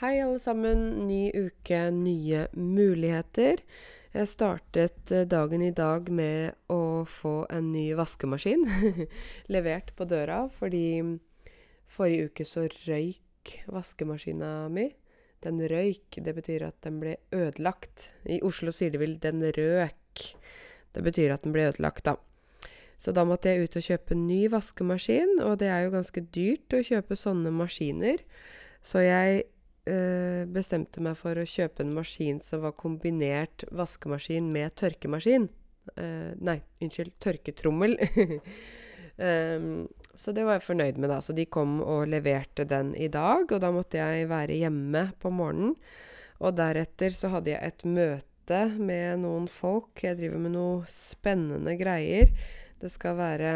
Hei, alle sammen. Ny uke, nye muligheter. Jeg startet eh, dagen i dag med å få en ny vaskemaskin levert på døra, fordi forrige uke så røyk vaskemaskina mi. Den røyk, det betyr at den ble ødelagt. I Oslo sier de vel 'den røk'. Det betyr at den ble ødelagt, da. Så da måtte jeg ut og kjøpe ny vaskemaskin, og det er jo ganske dyrt å kjøpe sånne maskiner. Så jeg eh, bestemte meg for å kjøpe en maskin som var kombinert vaskemaskin med tørkemaskin. Eh, nei, unnskyld, tørketrommel. um, så det var jeg fornøyd med, da. Så de kom og leverte den i dag, og da måtte jeg være hjemme på morgenen. Og deretter så hadde jeg et møte med noen folk. Jeg driver med noe spennende greier. Det skal være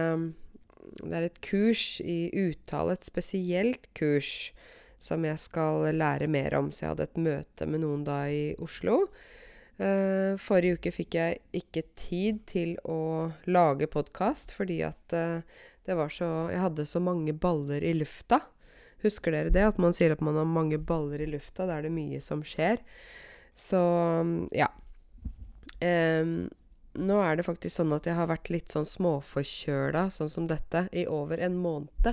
Det er et kurs i uttale, et spesielt kurs som jeg skal lære mer om. Så jeg hadde et møte med noen da i Oslo. Uh, forrige uke fikk jeg ikke tid til å lage podkast fordi at uh, det var så Jeg hadde så mange baller i lufta. Husker dere det? At man sier at man har mange baller i lufta. Da er det mye som skjer. Så ja. Um, nå er det faktisk sånn at jeg har vært litt sånn småforkjøla, sånn som dette, i over en måned.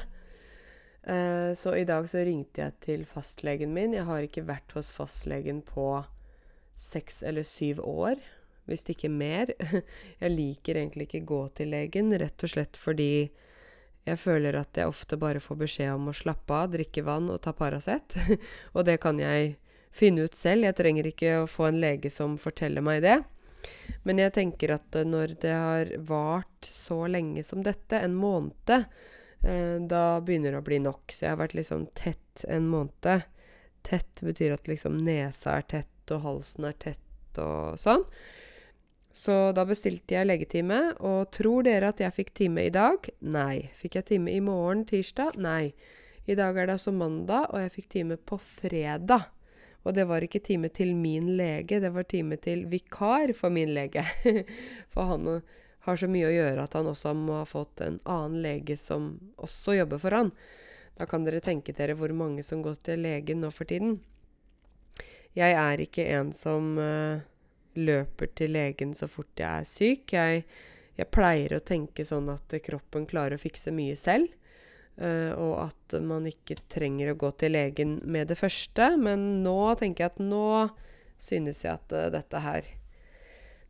Eh, så i dag så ringte jeg til fastlegen min. Jeg har ikke vært hos fastlegen på seks eller syv år, hvis ikke mer. Jeg liker egentlig ikke gå til legen, rett og slett fordi jeg føler at jeg ofte bare får beskjed om å slappe av, drikke vann og ta Paracet. og det kan jeg finne ut selv. Jeg trenger ikke å få en lege som forteller meg det. Men jeg tenker at når det har vart så lenge som dette, en måned, da begynner det å bli nok. Så jeg har vært liksom tett en måned. Tett betyr at liksom nesa er tett, og halsen er tett og sånn. Så da bestilte jeg legetime, og tror dere at jeg fikk time i dag? Nei. Fikk jeg time i morgen, tirsdag? Nei. I dag er det altså mandag, og jeg fikk time på fredag. Og det var ikke time til min lege, det var time til vikar for min lege. for han har så mye å gjøre at han også må ha fått en annen lege som også jobber for han. Da kan dere tenke dere hvor mange som går til legen nå for tiden. Jeg er ikke en som uh, løper til legen så fort jeg er syk. Jeg, jeg, pleier å tenke sånn at kroppen klarer å fikse mye selv. Uh, og at man ikke trenger å gå til legen med det første. Men nå tenker jeg at nå synes jeg at uh, dette her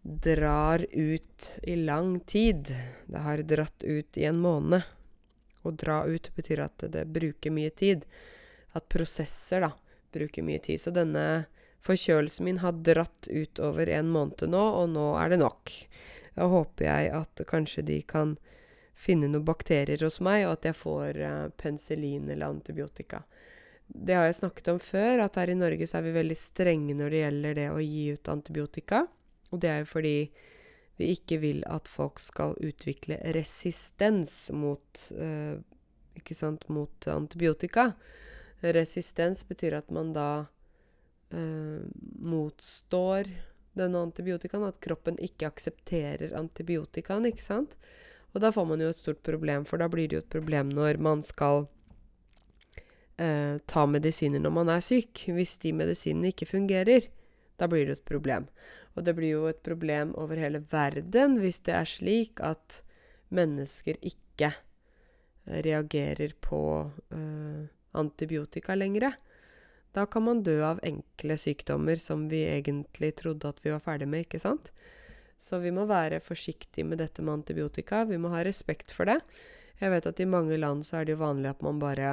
drar ut i lang tid. Det har dratt ut i en måned. Å dra ut betyr at det bruker mye tid. At prosesser, da, bruker mye tid. Så denne forkjølelsen min har dratt ut over en måned nå, og nå er det nok. Da håper jeg at kanskje de kan finne noen bakterier hos meg, og at jeg får uh, penicillin eller antibiotika. Det har jeg snakket om før, at her i Norge så er vi veldig strenge når det gjelder det å gi ut antibiotika. Og det er jo fordi vi ikke vil at folk skal utvikle resistens mot eh, sant, mot antibiotika. Resistens betyr at man da eh, motstår denne antibiotikaen. At kroppen ikke aksepterer antibiotikaen, ikke sant. Og da får man jo et stort problem, for da blir det jo et problem når man skal eh, ta medisiner når man er syk. Hvis de medisinene ikke fungerer, da blir det et problem. Og det blir jo et problem over hele verden hvis det er slik at mennesker ikke eh, reagerer på uh, antibiotika lenger. Da kan man dø av enkle sykdommer som vi egentlig trodde at vi var ferdig med, ikke sant? Så vi må være forsiktige med dette med antibiotika. Vi må ha respekt for det. Jeg vet at i mange land så er det jo vanlig at man bare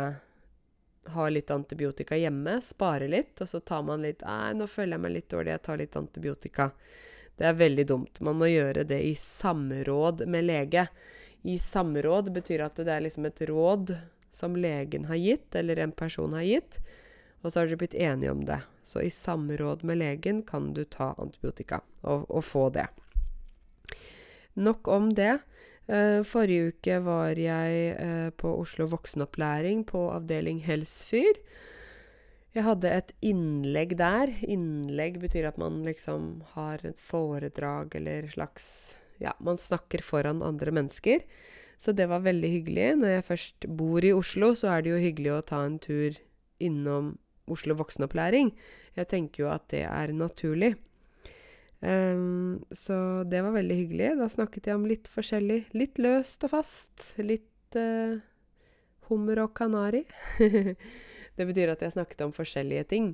har litt antibiotika hjemme, sparer litt, og så tar man litt Nei, nå føler jeg meg litt dårlig, jeg tar litt antibiotika. Det er veldig dumt. Man må gjøre det i samråd med lege. I samråd betyr at det er liksom et råd som legen har gitt, eller en person har gitt, og så har dere blitt enige om det. Så i samråd med legen kan du ta antibiotika og, og få det. Nok om det. Uh, forrige uke var jeg uh, på Oslo voksenopplæring på avdeling Helsfyr. Jeg hadde et innlegg der. Innlegg betyr at man liksom har et foredrag eller slags Ja, man snakker foran andre mennesker. Så det var veldig hyggelig. Når jeg først bor i Oslo, så er det jo hyggelig å ta en tur innom Oslo voksenopplæring. Jeg tenker jo at det er naturlig. Um, så det var veldig hyggelig. Da snakket jeg om litt forskjellig. Litt løst og fast. Litt uh, hummer og kanari. det betyr at jeg snakket om forskjellige ting.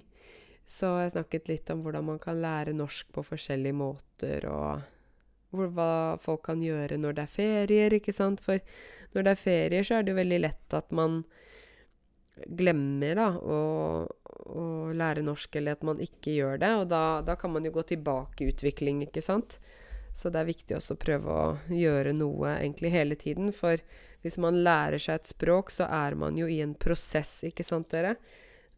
Så jeg snakket litt om hvordan man kan lære norsk på forskjellige måter, og hvor, hva folk kan gjøre når det er ferier, ikke sant. For når det er ferier, så er det jo veldig lett at man glemmer da, å, å, lære norsk, eller at man ikke gjør det. Og da, da, kan man jo gå tilbake i utvikling, ikke sant. Så det er viktig også å prøve å gjøre noe egentlig hele tiden. For hvis man lærer seg et språk, så er man jo i en prosess, ikke sant dere?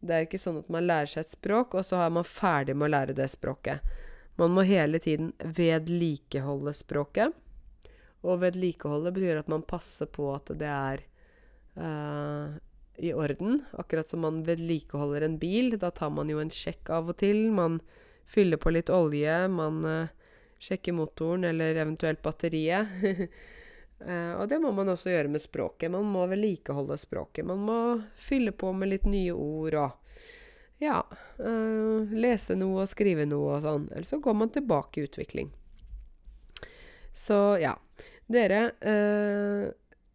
Det er ikke sånn at man lærer seg et språk, og så er man ferdig med å lære det språket. Man må hele tiden vedlikeholde språket. Og vedlikeholde betyr at man passer på at det er uh, i orden. Akkurat som man vedlikeholder en bil. Da tar man jo en sjekk av og til. Man fyller på litt olje. Man uh, sjekker motoren eller eventuelt batteriet. Uh, og det må man også gjøre med språket. Man må vedlikeholde språket. Man må fylle på med litt nye ord og ja, uh, lese noe og skrive noe og sånn. Eller så går man tilbake i utvikling. Så ja. Dere,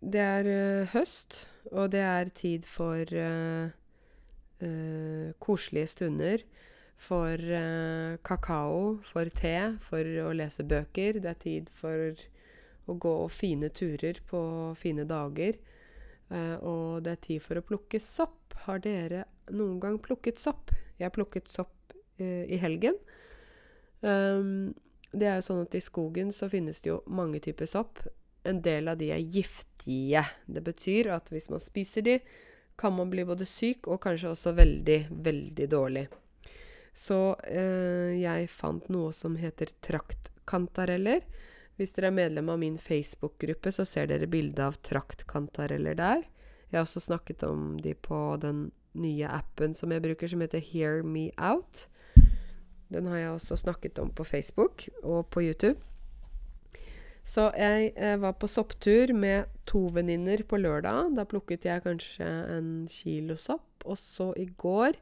det er høst, og det er tid for koselige stunder. For kakao, for te, for å lese bøker. Det er tid for å gå fine turer på fine dager. Uh, og det er tid for å plukke sopp. Har dere noen gang plukket sopp? Jeg plukket sopp uh, i helgen. Um, det er jo sånn at i skogen så finnes det jo mange typer sopp. En del av de er giftige. Det betyr at hvis man spiser de, kan man bli både syk og kanskje også veldig, veldig dårlig. Så eh, jeg fant noe som heter traktkantareller. Hvis dere er medlem av min Facebook-gruppe, så ser dere bilde av traktkantareller der. Jeg har også snakket om de på den nye appen som jeg bruker, som heter Hear Me Out. Den har jeg også snakket om på Facebook og på YouTube. Så jeg eh, var på sopptur med to venninner på lørdag. Da plukket jeg kanskje en kilo sopp. Og så i går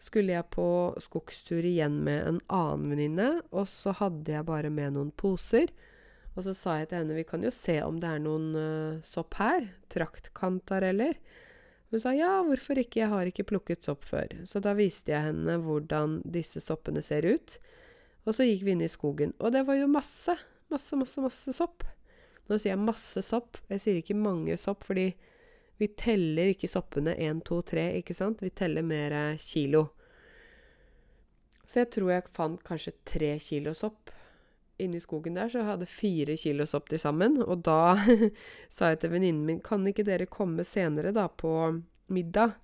skulle jeg på skogstur igjen med en annen venninne. Og så hadde jeg bare med noen poser. Og så sa jeg til henne vi kan jo se om det er noen uh, sopp her. Traktkantareller. Hun sa ja, hvorfor ikke, jeg har ikke plukket sopp før. Så da viste jeg henne hvordan disse soppene ser ut. Og så gikk vi inn i skogen. Og det var jo masse, masse, masse, masse sopp. Nå sier jeg masse sopp. Jeg sier ikke mange sopp, fordi vi teller ikke soppene én, to, tre, ikke sant? Vi teller mer kilo. Så jeg tror jeg fant kanskje tre kilo sopp inni skogen der, så jeg hadde fire kilo sopp til sammen. Og da sa jeg til venninnen min kan ikke dere komme senere da på middag,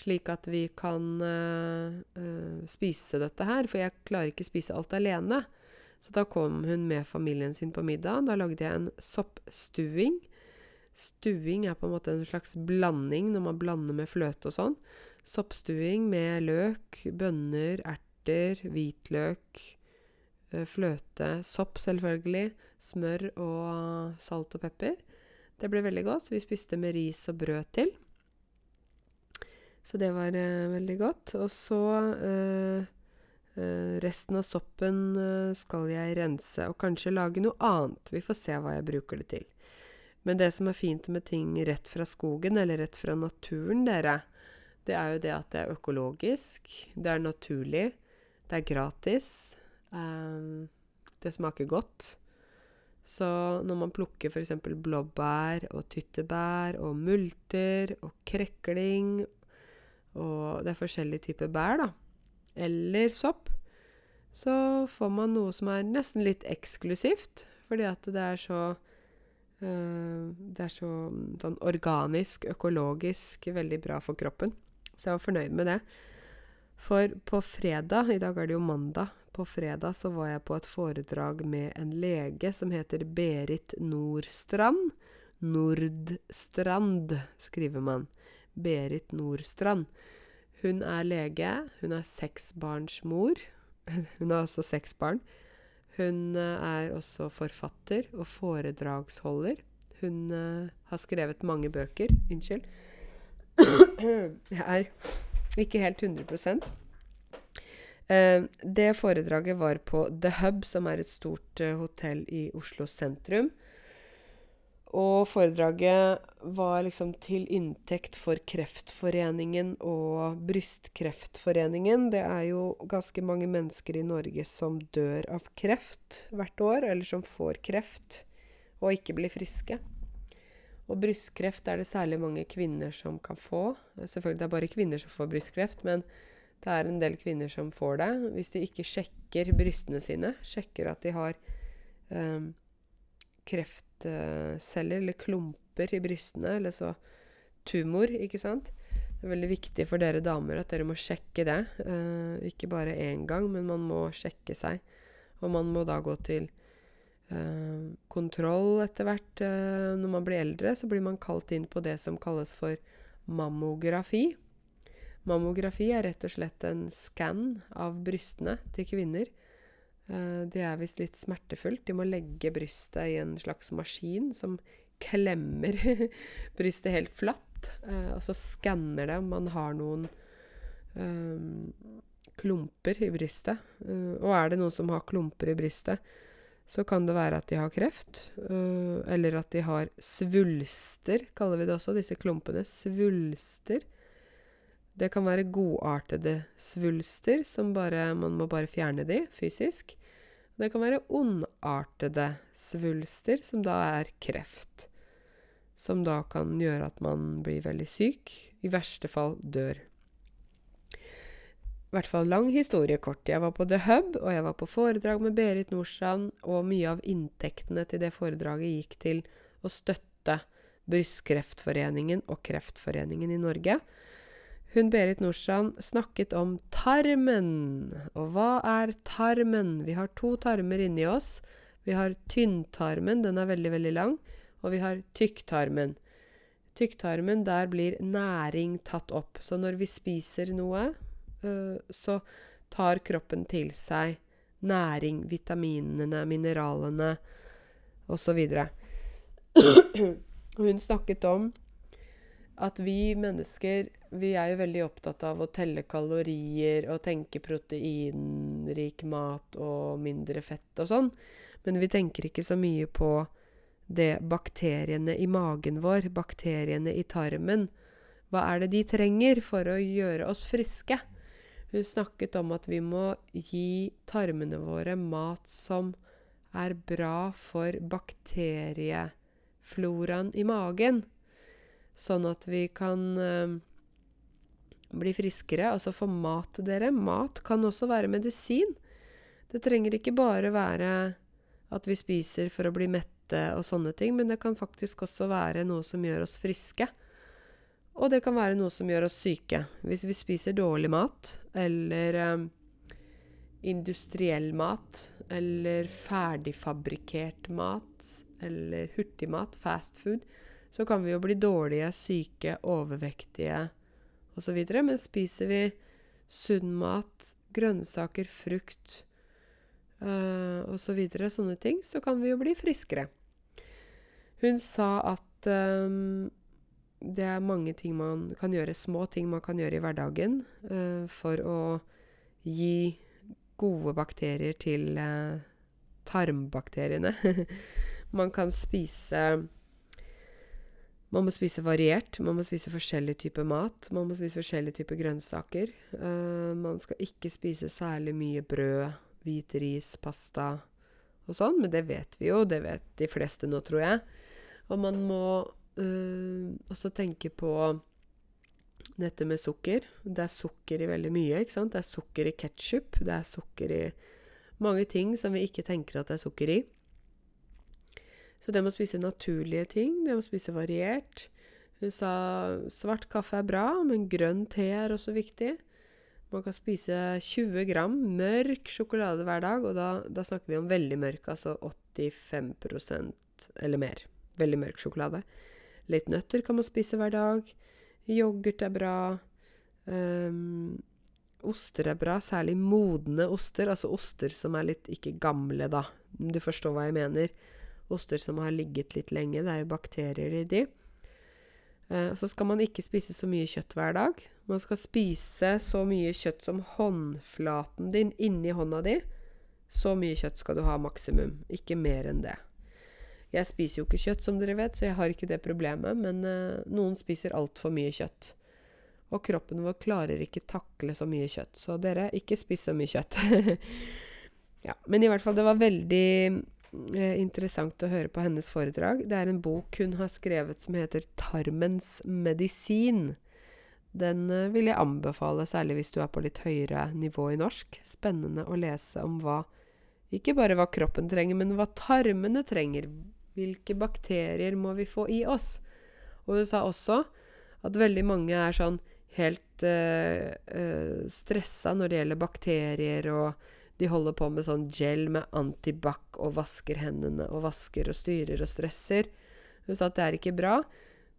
slik at vi kan uh, uh, spise dette her, for jeg klarer ikke spise alt alene. Så da kom hun med familien sin på middag. Da lagde jeg en soppstuing. Stuing er på en måte en slags blanding når man blander med fløte og sånn. Soppstuing med løk, bønner, erter, hvitløk, Eh, fløte, sopp selvfølgelig, smør og salt og pepper. Det ble veldig godt. Vi spiste med ris og brød til. Så det var uh, veldig godt. Og så uh, Resten av soppen skal jeg rense og kanskje lage noe annet. Vi får se hva jeg bruker det til. Men det som er fint med ting rett fra skogen, eller rett fra naturen, dere, det er jo det at det er økologisk, det er naturlig, det er gratis. Um, det smaker godt. Så når man plukker f.eks. blåbær og tyttebær og multer og krekling og det er forskjellige typer bær, da, eller sopp, så får man noe som er nesten litt eksklusivt, fordi at det er så øh, Det er så sånn organisk, økologisk, veldig bra for kroppen. Så jeg var fornøyd med det. For på fredag, i dag er det jo mandag, på fredag så var jeg på et foredrag med en lege som heter Berit Nordstrand. Nordstrand skriver man. Berit Nordstrand. Hun er lege. Hun er seksbarnsmor. Hun har altså seks barn. Hun eh, er også forfatter og foredragsholder. Hun uh, har skrevet mange bøker. Unnskyld. Jeg er Ikke helt 100 uh, Det foredraget var på The Hub, som er et stort uh, hotell i Oslo sentrum. Og foredraget var liksom til inntekt for Kreftforeningen og Brystkreftforeningen. Det er jo ganske mange mennesker i Norge som dør av kreft hvert år, eller som får kreft og ikke blir friske. Og brystkreft er det særlig mange kvinner som kan få. Selvfølgelig det er bare kvinner som får brystkreft, men det er en del kvinner som får det. Hvis de ikke sjekker brystene sine, sjekker at de har um, kreftceller eller klumper i brystene, eller så tumor, ikke sant. Det er veldig viktig for dere damer at dere må sjekke det. Uh, ikke bare én gang, men man må sjekke seg. Og man må da gå til uh, kontroll etter hvert. Uh, når man blir eldre, så blir man kalt inn på det som kalles for mammografi. Mammografi er rett og slett en skann av brystene til kvinner. Uh, det er visst litt smertefullt. De må legge brystet i en slags maskin som klemmer brystet helt flatt. Uh, og så skanner det om man har noen um, klumper i brystet. Og er det noen som har klumper i brystet, så kan det være at de har kreft. eller at de har svulster, kaller vi det også, disse klumpene. Svulster. Det kan være godartede svulster, som bare Man må bare fjerne de fysisk. Det kan være ondartede svulster, som da er kreft. Som da kan gjøre at man blir veldig syk. I verste fall dør. I hvert fall lang historie kort. Jeg var på The Hub, og jeg var på foredrag med Berit Nordstrand, og mye av inntektene til det foredraget gikk til å støtte Brystkreftforeningen og Kreftforeningen i Norge. Hun Berit Norsan snakket om tarmen. Og hva er tarmen? Vi har to tarmer inni oss. Vi har tynntarmen, den er veldig, veldig lang. Og vi har tykktarmen. Tykktarmen, der blir næring tatt opp. Så når vi spiser noe, øh, så tar kroppen til seg næring, vitaminene, mineralene osv. Hun snakket om at vi mennesker vi er jo veldig opptatt av å telle kalorier og tenke proteinrik mat og mindre fett og sånn. Men vi tenker ikke så mye på det bakteriene i magen vår, bakteriene i tarmen. Hva er det de trenger for å gjøre oss friske? Hun snakket om at vi må gi tarmene våre mat som er bra for bakteriefloraen i magen sånn at vi kan uh, bli friskere. Altså få mat til dere. Mat kan også være medisin. Det trenger ikke bare være at vi spiser for å bli mette og sånne ting, men det kan faktisk også være noe som gjør oss friske. Og det kan være noe som gjør oss syke. Hvis vi spiser dårlig mat, eller eh, industriell mat, eller ferdigfabrikkert mat, eller hurtigmat, fast food, så kan vi jo bli dårlige, syke, overvektige osv. Men spiser vi sunn mat, grønnsaker, frukt uh, osv., så sånne ting, så kan vi jo bli friskere. Hun sa at um, det er mange ting man kan gjøre, små ting man kan gjøre i hverdagen uh, for å gi gode bakterier til uh, tarmbakteriene. man kan spise man må spise variert. Man må spise forskjellig type mat. Man må spise forskjellige typer grønnsaker. Uh, man skal ikke spise særlig mye brød, hvit ris, pasta og sånn, men det vet vi jo. Det vet de fleste nå, tror jeg. Og man må uh, også tenke på dette med sukker. Det er sukker i veldig mye, ikke sant. Det er sukker i ketsjup. Det er sukker i mange ting som vi ikke tenker at det er sukker i. Så det med å spise naturlige ting, det med å spise variert Hun sa svart kaffe er bra, men grønn te er også viktig. Man kan spise 20 gram mørk sjokolade hver dag, og da, da snakker vi om veldig mørk, altså 85% eller mer. Veldig mørk sjokolade. Litt nøtter kan man spise hver dag. Yoghurt er bra. Um, oster er bra, særlig modne oster, altså oster som er litt ikke gamle, da. Du forstår hva jeg mener oster som har ligget litt lenge. Det er jo bakterier i de. Eh, så skal man ikke spise så mye kjøtt hver dag. Man skal spise så mye kjøtt som håndflaten din inni hånda di. Så mye kjøtt skal du ha maksimum, ikke mer enn det. Jeg spiser jo ikke kjøtt, som dere vet, så jeg har ikke det problemet, men eh, noen spiser altfor mye kjøtt. Og kroppen vår klarer ikke takle så mye kjøtt. Så dere, ikke spis så mye kjøtt. ja, men i hvert fall, det var veldig interessant å høre på hennes foredrag. Det er en bok hun har skrevet som heter 'Tarmens medisin'. Den eh, vil jeg anbefale, særlig hvis du er på litt høyere nivå i norsk. Spennende å lese om hva Ikke bare hva kroppen trenger, men hva tarmene trenger. Hvilke bakterier må vi få i oss? Og hun sa også at veldig mange er sånn helt øh, øh, stressa når det gjelder bakterier, og de holder på med sånn gel med antibac og vasker hendene og vasker og styrer og stresser. Hun sa at det er ikke bra,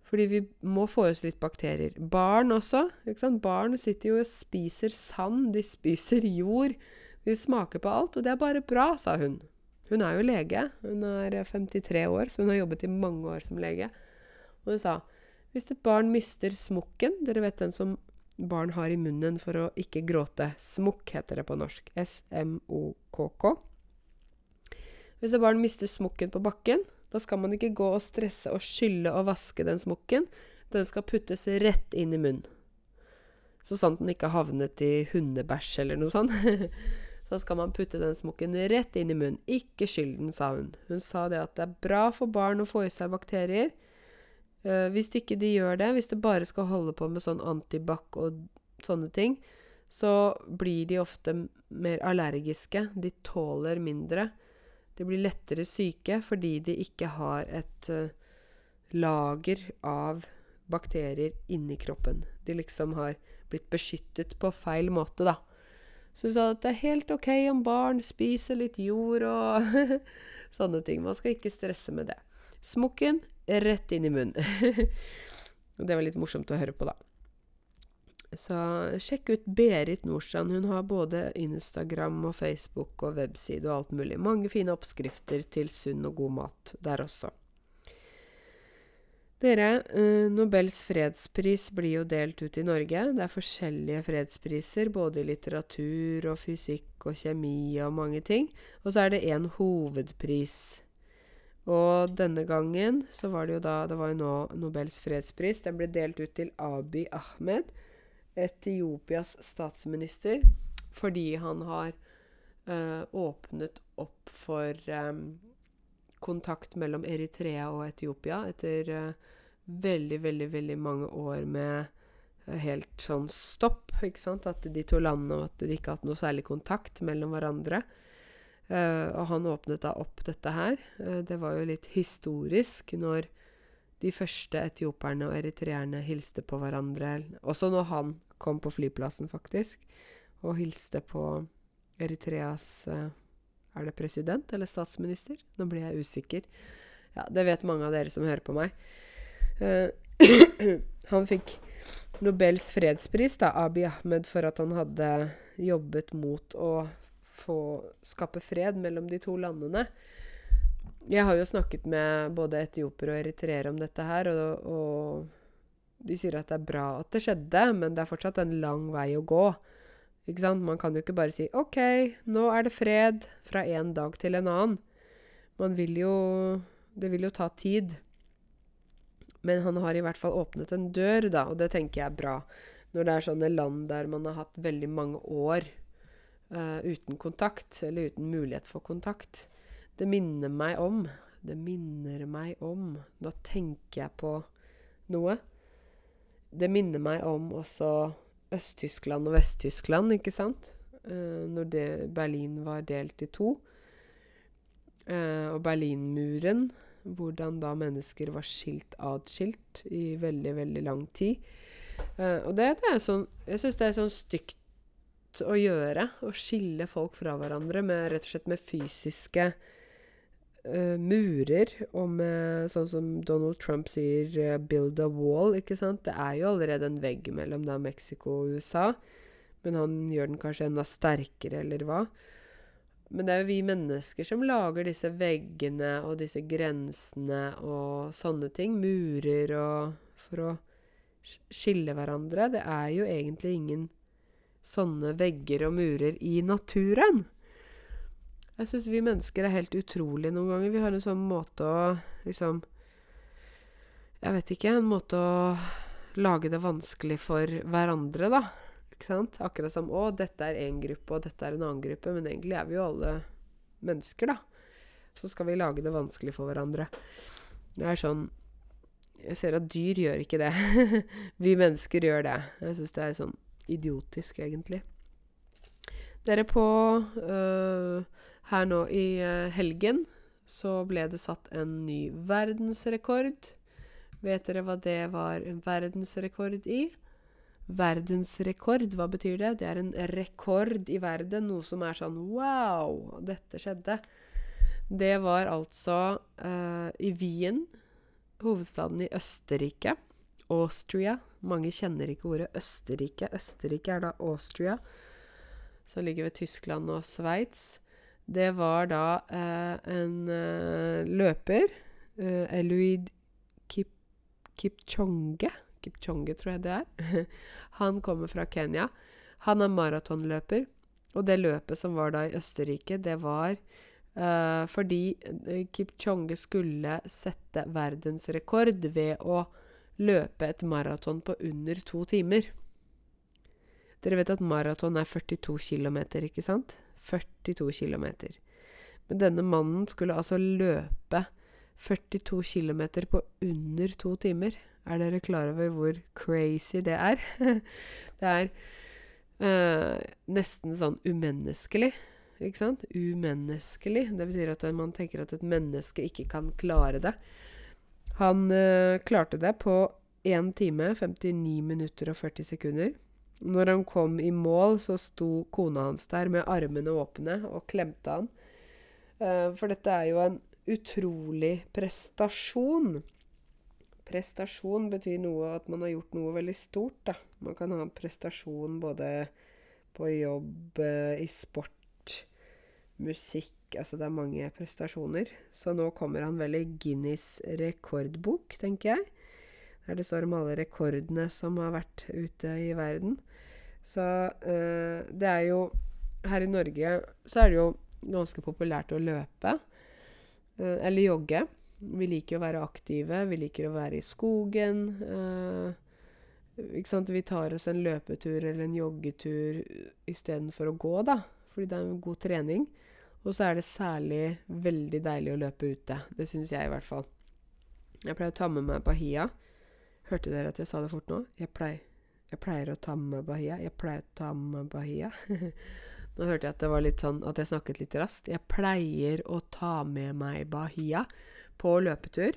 fordi vi må få oss litt bakterier. Barn også. ikke sant? Barn sitter jo og spiser sand, de spiser jord. De smaker på alt, og det er bare bra, sa hun. Hun er jo lege. Hun er 53 år, så hun har jobbet i mange år som lege. Og hun sa hvis et barn mister smokken Dere vet den som barn har i munnen for å ikke gråte. Smokk heter det på norsk. S-M-O-K-K. Hvis et barn mister smokken på bakken, da skal man ikke gå og stresse og skylle og vaske den smokken. Den skal puttes rett inn i munnen. Så sant den ikke havnet i hundebæsj eller noe sånt. Da skal man putte den smokken rett inn i munnen. Ikke skyld den, sa hun. Hun sa det at det er bra for barn å få i seg bakterier. Uh, hvis ikke de gjør det, hvis det bare skal holde på med sånn antibac og sånne ting, så blir de ofte mer allergiske. De tåler mindre. De blir lettere syke fordi de ikke har et uh, lager av bakterier inni kroppen. De liksom har blitt beskyttet på feil måte, da. Så hun sa at det er helt OK om barn spiser litt jord og sånne ting. Man skal ikke stresse med det. Smokken rett inn i munnen. og det var litt morsomt å høre på, da. Så sjekk ut Berit Nordstrand. Hun har både Instagram og Facebook og webside og alt mulig. Mange fine oppskrifter til sunn og god mat der også. Dere, eh, Nobels fredspris blir jo delt ut i Norge. Det er forskjellige fredspriser, både i litteratur og fysikk og kjemi og mange ting. Og så er det én hovedpris. Og denne gangen så var det jo da Det var jo nå Nobels fredspris. Den ble delt ut til Abiy Ahmed, Etiopias statsminister, fordi han har øh, åpnet opp for øh, kontakt mellom Eritrea og Etiopia etter uh, veldig, veldig, veldig mange år med helt sånn stopp. ikke sant? At de to landene at de ikke har hatt noe særlig kontakt mellom hverandre. Uh, og han åpnet da opp dette her. det var jo litt historisk når de første etioperne og eritreerne hilste på hverandre. Også når han kom på flyplassen, faktisk, og hilste på Eritreas er det president eller statsminister? Nå blir jeg usikker. Ja, det vet mange av dere som hører på meg. Uh, han fikk Nobels fredspris, da, Abiy Ahmed, for at han hadde jobbet mot å få skape fred mellom de to landene. Jeg har jo snakket med både etioper og eritreere om dette her, og, og de sier at det er bra at det skjedde, men det er fortsatt en lang vei å gå. Ikke sant? Man kan jo ikke bare si OK, nå er det fred fra en dag til en annen. Man vil jo Det vil jo ta tid. Men han har i hvert fall åpnet en dør, da, og det tenker jeg er bra. Når det er sånne land der man har hatt veldig mange år uh, uten kontakt, eller uten mulighet for kontakt. Det minner meg om Det minner meg om Da tenker jeg på noe. Det minner meg om også Øst-Tyskland og Vest-Tyskland, ikke sant? Uh, når det, Berlin var delt i to. Uh, og Berlinmuren, hvordan da mennesker var skilt adskilt i veldig, veldig lang tid. Uh, og det, det, er sånn Jeg syns det er sånn stygt å gjøre. Å skille folk fra hverandre med rett og slett med fysiske uh, murer og med sånn som Donald Trump sier uh, 'build a wall', ikke sant. Det er jo allerede en vegg mellom da Mexico og USA, men han gjør den kanskje enda sterkere, eller hva. Men det er jo vi mennesker som lager disse veggene og disse grensene og sånne ting. Murer og for å skille hverandre. Det er jo egentlig ingen sånne vegger og murer i naturen. Jeg syns vi mennesker er helt utrolige noen ganger. Vi har en sånn måte å liksom Jeg vet ikke. En måte å lage det vanskelig for hverandre, da. Ikke sant? Akkurat som 'Å, dette er én gruppe, og dette er en annen gruppe'. Men egentlig er vi jo alle mennesker, da. Så skal vi lage det vanskelig for hverandre. Det er sånn Jeg ser at dyr gjør ikke det. vi mennesker gjør det. Jeg syns det er sånn idiotisk, egentlig. Dere på øh, Her nå i øh, helgen så ble det satt en ny verdensrekord. Vet dere hva det var en verdensrekord i? Verdensrekord, hva betyr det? Det er en rekord i verden, noe som er sånn wow, dette skjedde. Det var altså uh, i Wien, hovedstaden i Østerrike. Austria. Mange kjenner ikke ordet Østerrike. Østerrike er da Austria, som ligger ved Tyskland og Sveits. Det var da eh, en eh, løper, Eluid Kip Kipchonge. Kipchonge, tror jeg det er. Han kommer fra Kenya. Han er maratonløper. Og det løpet som var da i Østerrike, det var eh, fordi Kipchonge skulle sette verdensrekord ved å løpe et maraton på under to timer. Dere vet at maraton er 42 km, ikke sant? 42 km. Men denne mannen skulle altså løpe 42 km på under to timer. Er dere klar over hvor crazy det er? det er øh, nesten sånn umenneskelig. Ikke sant? Umenneskelig. Det betyr at man tenker at et menneske ikke kan klare det. Han uh, klarte det på 1 time, 59 minutter og 40 sekunder. Når han kom i mål, så sto kona hans der med armene åpne og klemte han. Uh, for dette er jo en utrolig prestasjon. Prestasjon betyr noe at man har gjort noe veldig stort, da. Man kan ha prestasjon både på jobb, i sport, musikk Altså det er mange prestasjoner. Så nå kommer han vel i Guinness rekordbok, tenker jeg. Der det står om alle rekordene som har vært ute i verden. Så øh, det er jo Her i Norge så er det jo ganske populært å løpe. Uh, eller jogge. Vi liker å være aktive. Vi liker å være i skogen. Sant? Vi tar oss en løpetur eller en joggetur istedenfor å gå, da. Fordi det er en god trening. Og så er det særlig veldig deilig å løpe ute. Det syns jeg i hvert fall. Jeg pleier å ta med meg bahia. Hørte dere at jeg sa det fort nå? Jeg pleier, jeg pleier å ta med meg bahia. Jeg pleier å ta med meg bahia. Nå hørte jeg at det var litt sånn at jeg snakket litt raskt. Jeg pleier å ta med meg Bahia på løpetur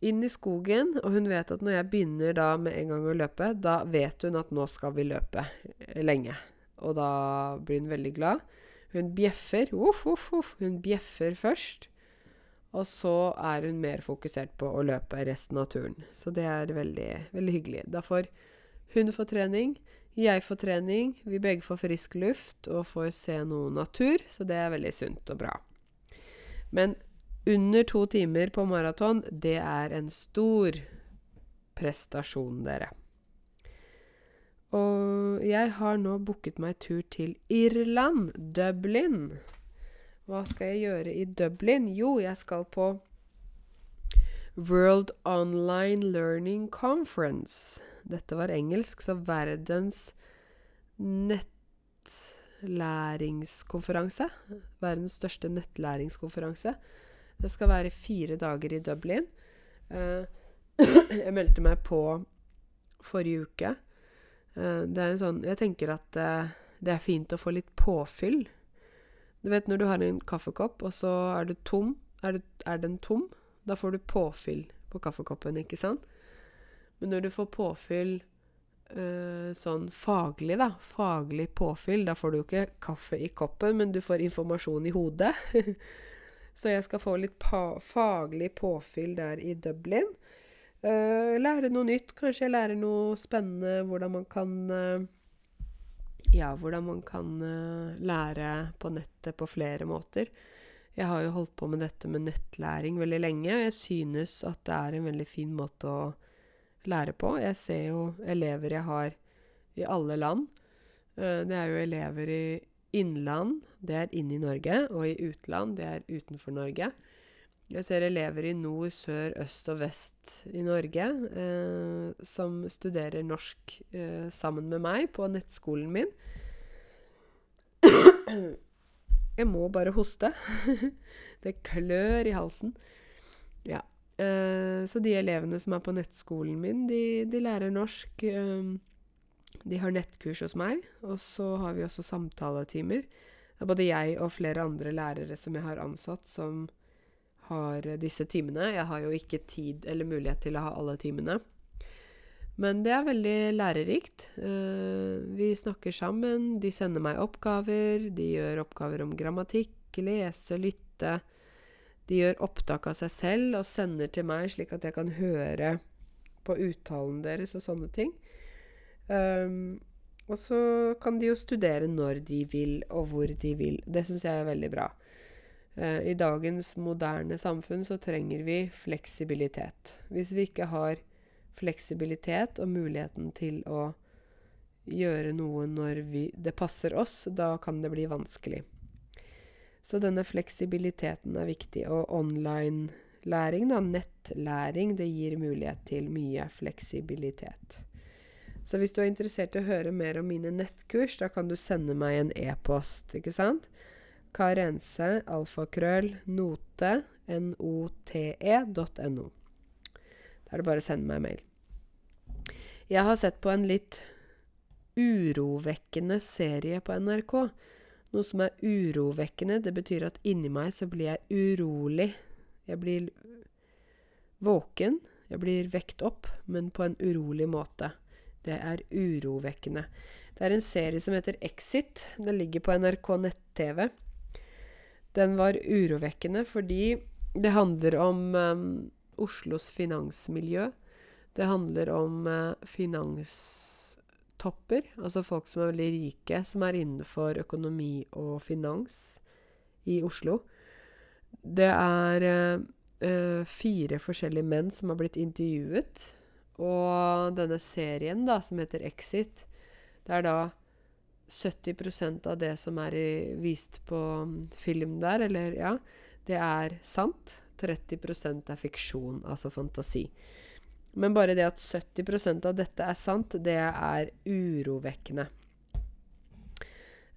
inn i skogen, og hun vet at når jeg begynner da med en gang å løpe, da vet hun at nå skal vi løpe lenge. Og da blir hun veldig glad. Hun bjeffer. Uff, uff, uff. Hun bjeffer først. Og så er hun mer fokusert på å løpe resten av turen. Så det er veldig, veldig hyggelig. Da får hun får trening. Jeg får trening, vi begge får frisk luft og får se noe natur, så det er veldig sunt og bra. Men under to timer på maraton, det er en stor prestasjon, dere. Og jeg har nå booket meg tur til Irland, Dublin. Hva skal jeg gjøre i Dublin? Jo, jeg skal på World Online Learning Conference. Dette var engelsk, så verdens nettlæringskonferanse. Verdens største nettlæringskonferanse. Det skal være fire dager i Dublin. Uh, jeg meldte meg på forrige uke. Uh, det er en sånn Jeg tenker at uh, det er fint å få litt påfyll. Du vet når du har en kaffekopp, og så er du tom. Er, det, er den tom? Da får du påfyll på kaffekoppen, ikke sant? Men når du får påfyll øh, sånn faglig, da, faglig påfyll, da får du jo ikke kaffe i koppen, men du får informasjon i hodet. Så jeg skal få litt pa faglig påfyll der i Dublin. Uh, lære noe nytt. Kanskje jeg lærer noe spennende. Hvordan man kan uh, Ja, hvordan man kan lære på nettet på flere måter. Jeg har jo holdt på med dette med nettlæring veldig lenge, og jeg synes at det er en veldig fin måte å lære på. Jeg ser jo elever jeg har i alle land. Det er jo elever i innland, det er inne i Norge, og i utland, det er utenfor Norge. Jeg ser elever i nord, sør, øst og vest i Norge eh, som studerer norsk eh, sammen med meg på nettskolen min. Jeg må bare hoste. det klør i halsen. Ja. Eh, så de elevene som er på nettskolen min, de, de lærer norsk. Eh, de har nettkurs hos meg, og så har vi også samtaletimer. Det er både jeg og flere andre lærere som jeg har ansatt, som har disse timene. Jeg har jo ikke tid eller mulighet til å ha alle timene. Men det er veldig lærerikt. Uh, vi snakker sammen, de sender meg oppgaver, de gjør oppgaver om grammatikk, lese, lytte. De gjør opptak av seg selv og sender til meg, slik at jeg kan høre på uttalen deres og sånne ting. Um, og så kan de jo studere når de vil, og hvor de vil. Det syns jeg er veldig bra. Uh, I dagens moderne samfunn så trenger vi fleksibilitet. Hvis vi ikke har fleksibilitet og muligheten til å gjøre noe når vi, det passer oss, da kan det bli vanskelig. Så denne fleksibiliteten er viktig. Og online-læring, da, nettlæring, det gir mulighet til mye fleksibilitet. Så hvis du er interessert i å høre mer om mine nettkurs, da kan du sende meg en e-post, ikke sant? Karense, alfakrøll, note, note.no. Da er det bare å sende meg en mail. Jeg har sett på en litt urovekkende serie på NRK. Noe som er urovekkende, det betyr at inni meg så blir jeg urolig. Jeg blir våken. Jeg blir vekt opp, men på en urolig måte. Det er urovekkende. Det er en serie som heter Exit. Den ligger på NRK nett-TV. Den var urovekkende fordi det handler om um, Oslos finansmiljø. Det handler om uh, finanstopper, altså folk som er veldig rike, som er innenfor økonomi og finans i Oslo. Det er uh, fire forskjellige menn som har blitt intervjuet og denne serien, da, som heter Exit, det er da 70% av det som er vist på mm, film der, eller ja, det er sant. 30% er fiksjon, altså fantasi. Men bare det at 70% av dette er sant, det er urovekkende.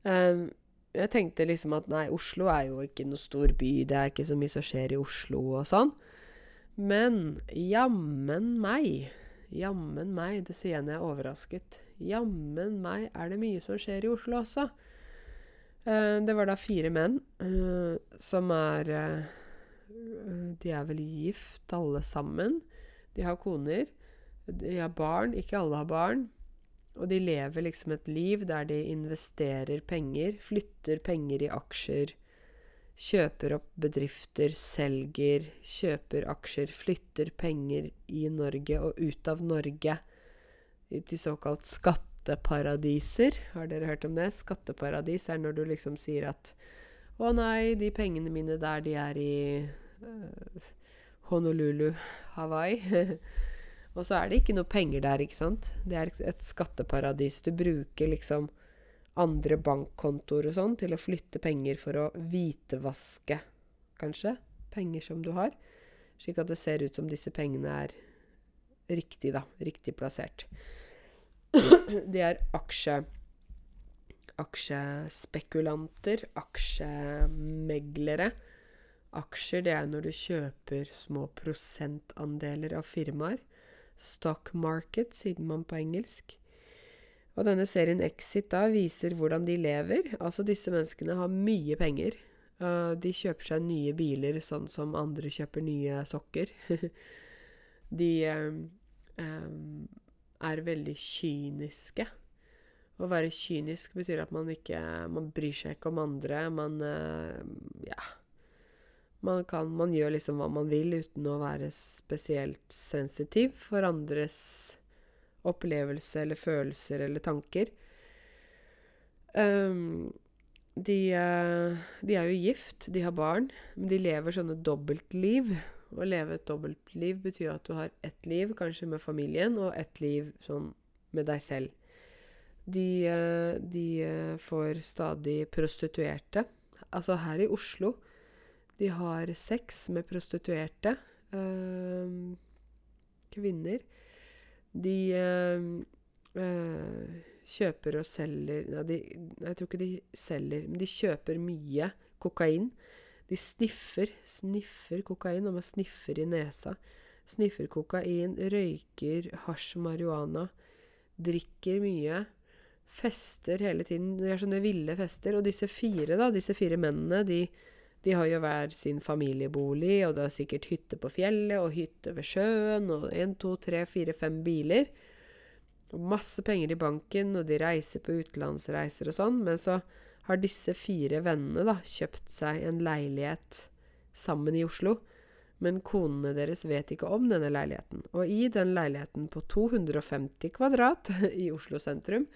Um, jeg tenkte liksom at nei, Oslo er jo ikke noe stor by, det er ikke så mye som skjer i Oslo og sånn. Men jammen meg Jammen meg, det sier jeg når jeg er overrasket. Jammen meg er det mye som skjer i Oslo også. Uh, det var da fire menn uh, som er uh, De er vel gift, alle sammen. De har koner. De har barn. Ikke alle har barn. Og de lever liksom et liv der de investerer penger, flytter penger i aksjer kjøper opp bedrifter, selger, kjøper aksjer, flytter penger i Norge og ut av Norge til såkalt skatteparadiser. Har dere hørt om det? Skatteparadis er når du liksom sier at å nei, de pengene mine der, de er i uh, Honolulu, Hawaii. og så er det ikke noe penger der, ikke sant? Det er et skatteparadis. Du bruker liksom andre bankkontoer og sånn til å flytte penger for å hvitevaske, kanskje, penger som du har. Slik at det ser ut som disse pengene er riktig, da. Riktig plassert. Det er aksje... Aksjespekulanter, aksjemeglere. Aksjer, det er når du kjøper små prosentandeler av firmaer. Stock market, sier man på engelsk. Og denne serien Exit da viser hvordan de lever. Altså disse menneskene har mye penger. Uh, de kjøper seg nye biler sånn som andre kjøper nye sokker. de um, er veldig kyniske. Å være kynisk betyr at man ikke Man bryr seg ikke om andre. Man uh, Ja. Man, kan, man gjør liksom hva man vil uten å være spesielt sensitiv for andres opplevelse eller følelser eller tanker. Um, de, uh, de, er jo gift, de har barn, men de lever sånne dobbeltliv. Å leve et dobbeltliv betyr at du har ett liv, kanskje med familien, og ett liv sånn med deg selv. De, eh, de eh, får stadig prostituerte. Altså her i Oslo De har sex med prostituerte øh, kvinner. De øh, øh, kjøper og selger Nei, de, jeg tror ikke de selger, men de kjøper mye kokain. De sniffer, sniffer kokain, og man sniffer i nesa. Sniffer kokain, røyker hasj, marihuana, drikker mye. Fester hele tiden. De har sånne ville fester. Og disse fire, da, disse fire mennene, de, de har jo hver sin familiebolig, og det er sikkert hytte på fjellet og hytte ved sjøen, og én, to, tre, fire, fem biler. Og masse penger i banken, og de reiser på utenlandsreiser og sånn, men så har disse fire vennene da kjøpt seg en leilighet sammen i Oslo. Men konene deres vet ikke om denne leiligheten. Og i den leiligheten på 250 kvadrat i Oslo sentrum,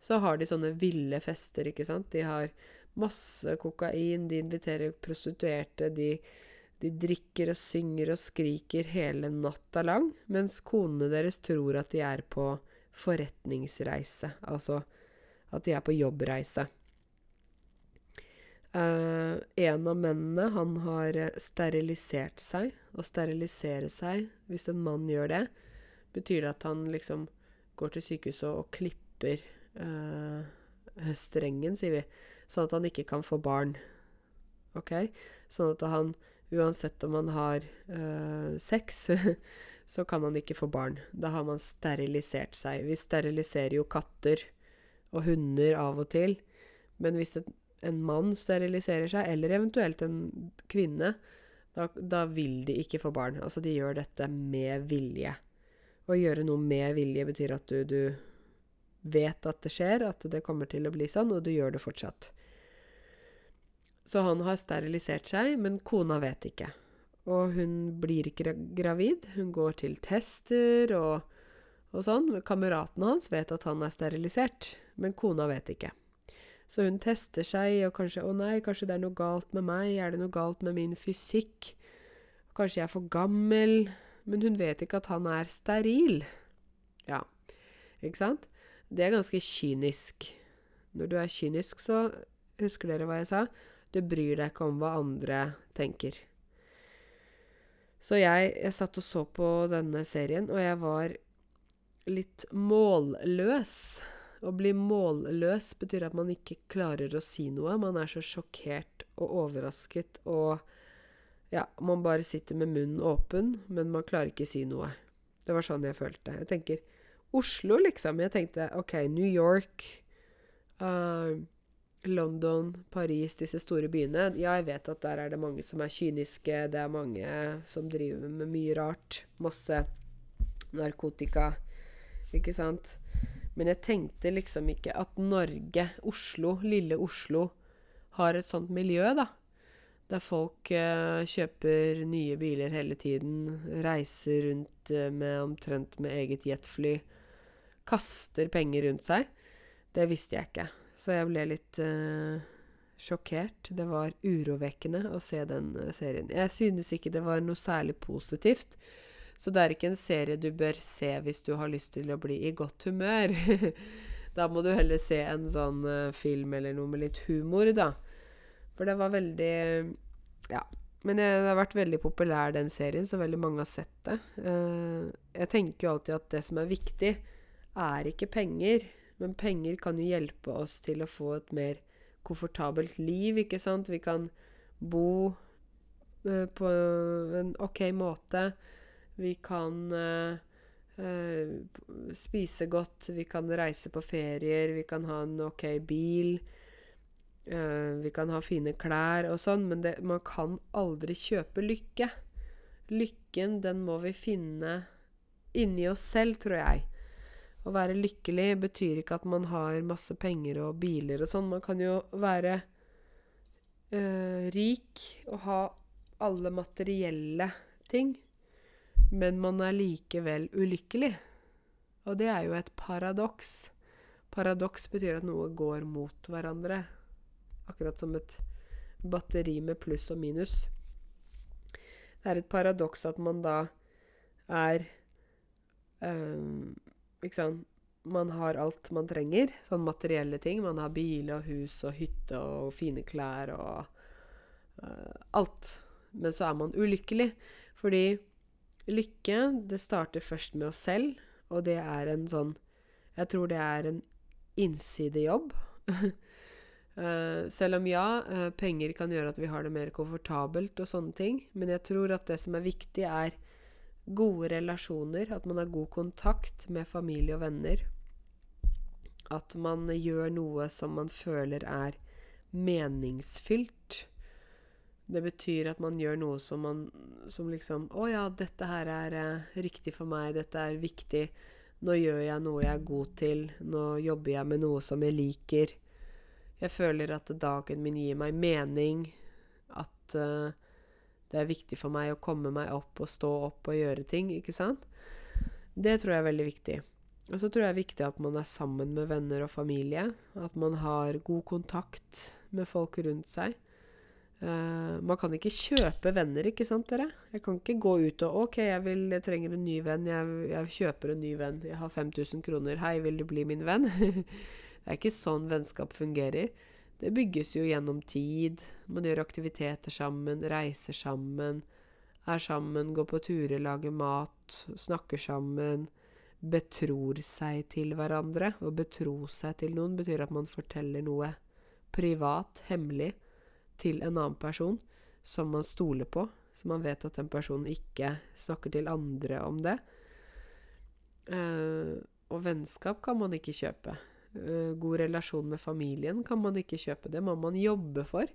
så har de sånne ville fester, ikke sant. De har masse kokain, de inviterer prostituerte, de, de drikker og synger og skriker hele natta lang, mens konene deres tror at de er på forretningsreise. Altså at de er på jobbreise. Uh, en av mennene, han har eh, sterilisert seg. Å sterilisere seg, hvis en mann gjør det, betyr det at han liksom går til sykehuset og klipper uh, strengen, sier vi. Sånn at han ikke kan få barn. OK? Sånn at han, uansett om han har uh, sex, så kan han ikke få barn. Da har man sterilisert seg. Vi steriliserer jo katter og hunder av og til. Men hvis et en mann steriliserer seg, eller eventuelt en kvinne, da, da, vil de ikke få barn. Altså, de gjør dette med vilje. Å gjøre noe med vilje betyr at du, du vet at det skjer, at det kommer til å bli sånn, og du gjør det fortsatt. Så han har sterilisert seg, men kona vet ikke. Og hun blir ikke gravid. Hun går til tester og, og sånn. Kameratene hans vet at han er sterilisert, men kona vet ikke. Så hun tester seg, og kanskje 'Å nei, kanskje det er noe galt med meg? Er det noe galt med min fysikk?' Kanskje jeg er for gammel? Men hun vet ikke at han er steril. Ja, ikke sant? Det er ganske kynisk. Når du er kynisk, så Husker dere hva jeg sa? Du bryr deg ikke om hva andre tenker. Så jeg, jeg satt og så på denne serien, og jeg var litt målløs. Å bli målløs betyr at man ikke klarer å si noe. Man er så sjokkert og overrasket og Ja, man bare sitter med munnen åpen, men man klarer ikke si noe. Det var sånn jeg følte. Jeg tenker Oslo, liksom. Jeg tenkte OK, New York, uh, London, Paris, disse store byene. Ja, jeg vet at der er det mange som er kyniske. Det er mange som driver med mye rart. Masse narkotika, ikke sant. Men jeg tenkte liksom ikke at Norge, Oslo, lille Oslo, har et sånt miljø, da. Der folk eh, kjøper nye biler hele tiden, reiser rundt eh, med omtrent med eget jetfly, kaster penger rundt seg. Det visste jeg ikke. Så jeg ble litt eh, sjokkert. Det var urovekkende å se den eh, serien. Jeg synes ikke det var noe særlig positivt. Så det er ikke en serie du bør se hvis du har lyst til å bli i godt humør. da må du heller se en sånn uh, film eller noe med litt humor, da. For det var veldig Ja. Men det har vært veldig populær, den serien, så veldig mange har sett det. Uh, jeg tenker jo alltid at det som er viktig, er ikke penger. Men penger kan jo hjelpe oss til å få et mer komfortabelt liv, ikke sant? Vi kan bo uh, på en OK måte. Vi kan uh, uh, spise godt, vi kan reise på ferier, vi kan ha en ok bil. Uh, vi kan ha fine klær og sånn, men det, man kan aldri kjøpe lykke. Lykken, den må vi finne inni oss selv, tror jeg. Å være lykkelig betyr ikke at man har masse penger og biler og sånn. Man kan jo være rik og ha alle materielle ting men man er likevel ulykkelig. Og det er jo et paradoks. Paradoks betyr at noe går mot hverandre. Akkurat som et batteri med pluss og minus. Det er et paradoks at man da er um, Ikke sant Man har alt man trenger, sånn materielle ting. Man har bil og hus og hytte og fine klær og uh, alt. Men så er man ulykkelig. Fordi lykke, det starter først med oss selv, og det er en sånn Jeg tror det er en innsidejobb. Uh, selv om ja, uh, penger kan gjøre at vi har det mer komfortabelt og sånne ting. Men jeg tror at det som er viktig, er gode relasjoner. At man har god kontakt med familie og venner. At man gjør noe som man føler er meningsfylt. Det betyr at man gjør noe som man Som liksom Å ja, dette her er eh, riktig for meg. Dette er viktig. Nå gjør jeg noe jeg er god til. Nå jobber jeg med noe som jeg liker. Jeg føler at dagen min gir meg mening. At eh, det er viktig for meg å komme meg opp og stå opp og gjøre ting, ikke sant? Det tror jeg er veldig viktig. Og så tror jeg det er viktig at man er sammen med venner og familie. At man har god kontakt med folk rundt seg. Uh, man kan ikke kjøpe venner, ikke sant, dere? Jeg kan ikke gå ut og OK, jeg, vil, jeg trenger en ny venn. Jeg, jeg, kjøper en ny venn. Jeg har 5000 kroner. Hei, vil du bli min venn? Det er ikke sånn vennskap fungerer. Det bygges jo gjennom tid. Man gjør aktiviteter sammen, reiser sammen, er sammen, går på turer, lager mat, snakker sammen. Betror seg til hverandre. Å betro seg til noen betyr at man forteller noe privat, hemmelig, til en annen person som man stoler på. Så man vet at den personen ikke snakker til andre om det. Uh, og vennskap kan man ikke kjøpe. Uh, god relasjon med familien kan man ikke kjøpe. Det må man jobbe for.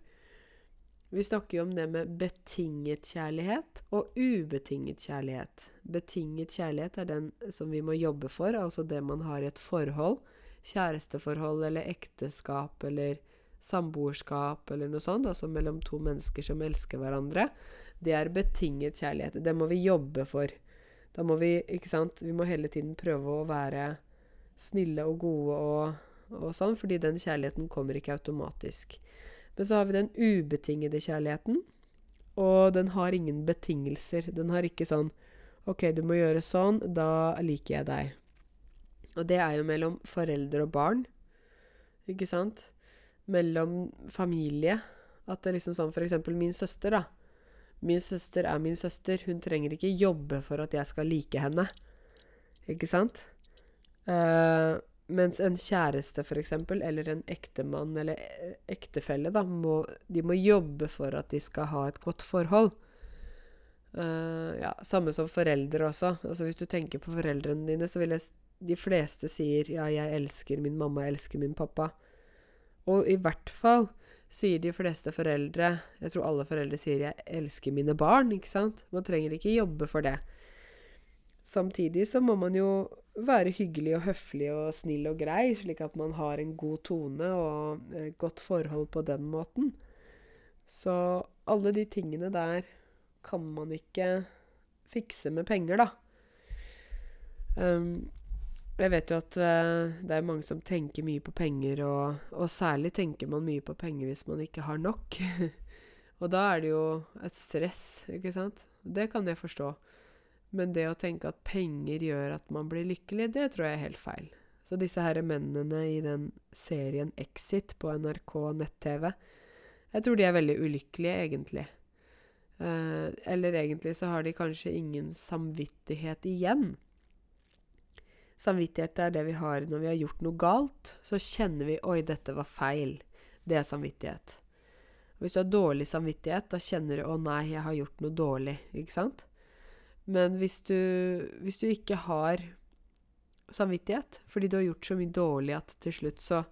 Vi snakker jo om det med betinget kjærlighet og ubetinget kjærlighet. Betinget kjærlighet er den som vi må jobbe for, altså det man har i et forhold. Kjæresteforhold eller ekteskap eller samboerskap eller noe sånt. Altså mellom to mennesker som elsker hverandre. Det er betinget kjærlighet. Det må vi jobbe for. Da må vi, ikke sant Vi må hele tiden prøve å være snille og gode og, og sånn, fordi den kjærligheten kommer ikke automatisk. Men så har vi den ubetingede kjærligheten, og den har ingen betingelser. Den har ikke sånn OK, du må gjøre sånn, da liker jeg deg. Og det er jo mellom foreldre og barn, ikke sant? Mellom familie. At det er liksom sånn for eksempel min søster, da. Min søster er min søster. Hun trenger ikke jobbe for at jeg skal like henne. Ikke sant? Uh, mens en kjæreste, f.eks., eller en ektemann eller eh, ektefelle, da, må, de må jobbe for at de skal ha et godt forhold. Uh, ja, samme som foreldre også. Altså Hvis du tenker på foreldrene dine, så vil jeg De fleste sier 'ja, jeg elsker min mamma, jeg elsker min pappa'. Og i hvert fall sier de fleste foreldre Jeg tror alle foreldre sier 'jeg elsker mine barn', ikke sant? Man trenger ikke jobbe for det. Samtidig så må man jo være hyggelig og høflig og snill og grei, slik at man har en god tone og et godt forhold på den måten. Så alle de tingene der kan man ikke fikse med penger, da. Um, jeg vet jo at uh, det er mange som tenker mye på penger, og, og, særlig tenker man mye på penger hvis man ikke har nok. og da er det jo et stress, ikke sant. Det kan jeg forstå. Men det å tenke at penger gjør at man blir lykkelig, det tror jeg er helt feil. Så disse her mennene i den serien Exit på NRK nett-TV, jeg tror de er veldig ulykkelige, egentlig. Uh, eller egentlig så har de kanskje ingen samvittighet igjen. Samvittighet er det vi har når vi har gjort noe galt. Så kjenner vi 'oi, dette var feil'. Det er samvittighet. Hvis du har dårlig samvittighet, da kjenner du 'å nei, jeg har gjort noe dårlig'. Ikke sant? Men hvis du, hvis du ikke har samvittighet fordi du har gjort så mye dårlig at til slutt så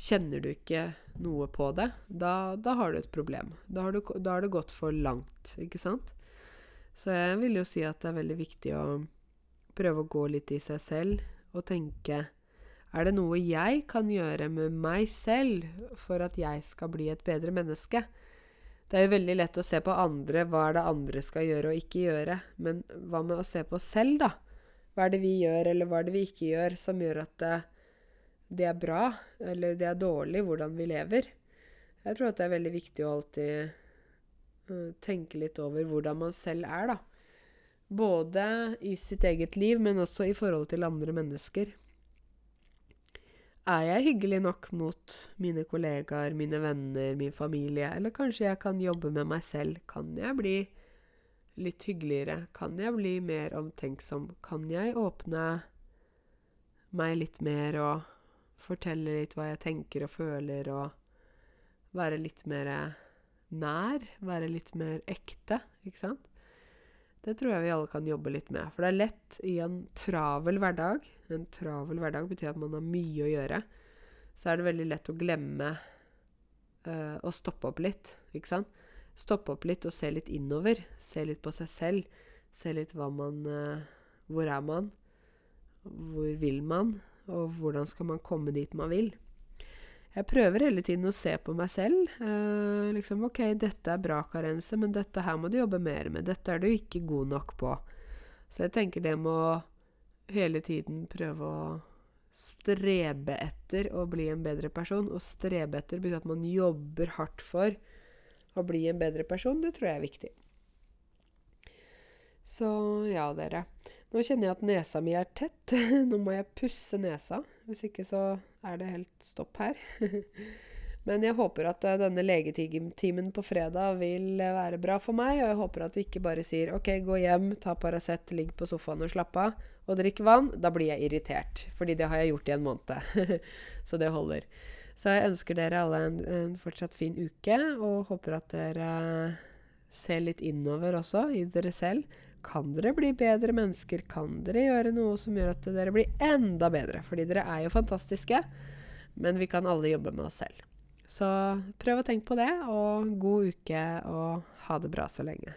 kjenner du ikke noe på det, da, da har du et problem. Da har, du, da har, du gått for langt, ikke sant? Så jeg vil jo si at det er veldig viktig å prøve å gå litt i seg selv og tenke Er det noe jeg kan gjøre med meg selv for at jeg skal bli et bedre menneske? Det er jo veldig lett å se på andre, hva er det andre skal gjøre og ikke gjøre. Men hva med å se på oss selv, da? Hva er det vi gjør, eller hva er det vi ikke gjør, som gjør at det, det er bra, eller det er dårlig, hvordan vi lever? Jeg tror at det er veldig viktig å alltid uh, tenke litt over hvordan man selv er, da. Både i sitt eget liv, men også i forhold til andre mennesker. Er jeg hyggelig nok mot mine kollegaer, mine venner, min familie? Eller kanskje jeg kan jobbe med meg selv? Kan jeg bli litt hyggeligere? Kan jeg bli mer omtenksom? Kan jeg åpne meg litt mer og fortelle litt hva jeg tenker og føler, og være litt mer nær? Være litt mer ekte, ikke sant? Det tror jeg vi alle kan jobbe litt med. For det er lett i en travel hverdag En travel hverdag betyr at man har mye å gjøre. Så er det veldig lett å glemme uh, å stoppe opp litt, ikke sant? Stoppe opp litt og se litt innover. Se litt på seg selv. Se litt hva man uh, Hvor er man? Hvor vil man? Og hvordan skal man komme dit man vil? Jeg prøver hele tiden å se på meg selv. Eh, liksom OK, dette er bra, Karense, men dette her må du jobbe mer med. Dette er du ikke god nok på. Så jeg tenker det må hele tiden prøve å strebe etter å bli en bedre person. Og strebe etter betyr at man jobber hardt for å bli en bedre person. Det tror jeg er viktig. Så ja, dere. Nå kjenner jeg at nesa mi er tett. Nå må jeg pusse nesa. Hvis ikke så er det helt stopp her. Men jeg håper at eh, denne legetimen på fredag vil eh, være bra for meg. Og jeg håper at de ikke bare sier OK, gå hjem, ta Paracet, ligg på sofaen og slapp av. Og drikk vann. Da blir jeg irritert. Fordi det har jeg gjort i en måned. så det holder. Så jeg ønsker dere alle en, en fortsatt fin uke, og håper at dere ser litt innover også, i dere selv. Kan dere bli bedre mennesker? Kan dere gjøre noe som gjør at dere blir enda bedre? Fordi dere er jo fantastiske, men vi kan alle jobbe med oss selv. Så prøv å tenke på det, og god uke, og ha det bra så lenge.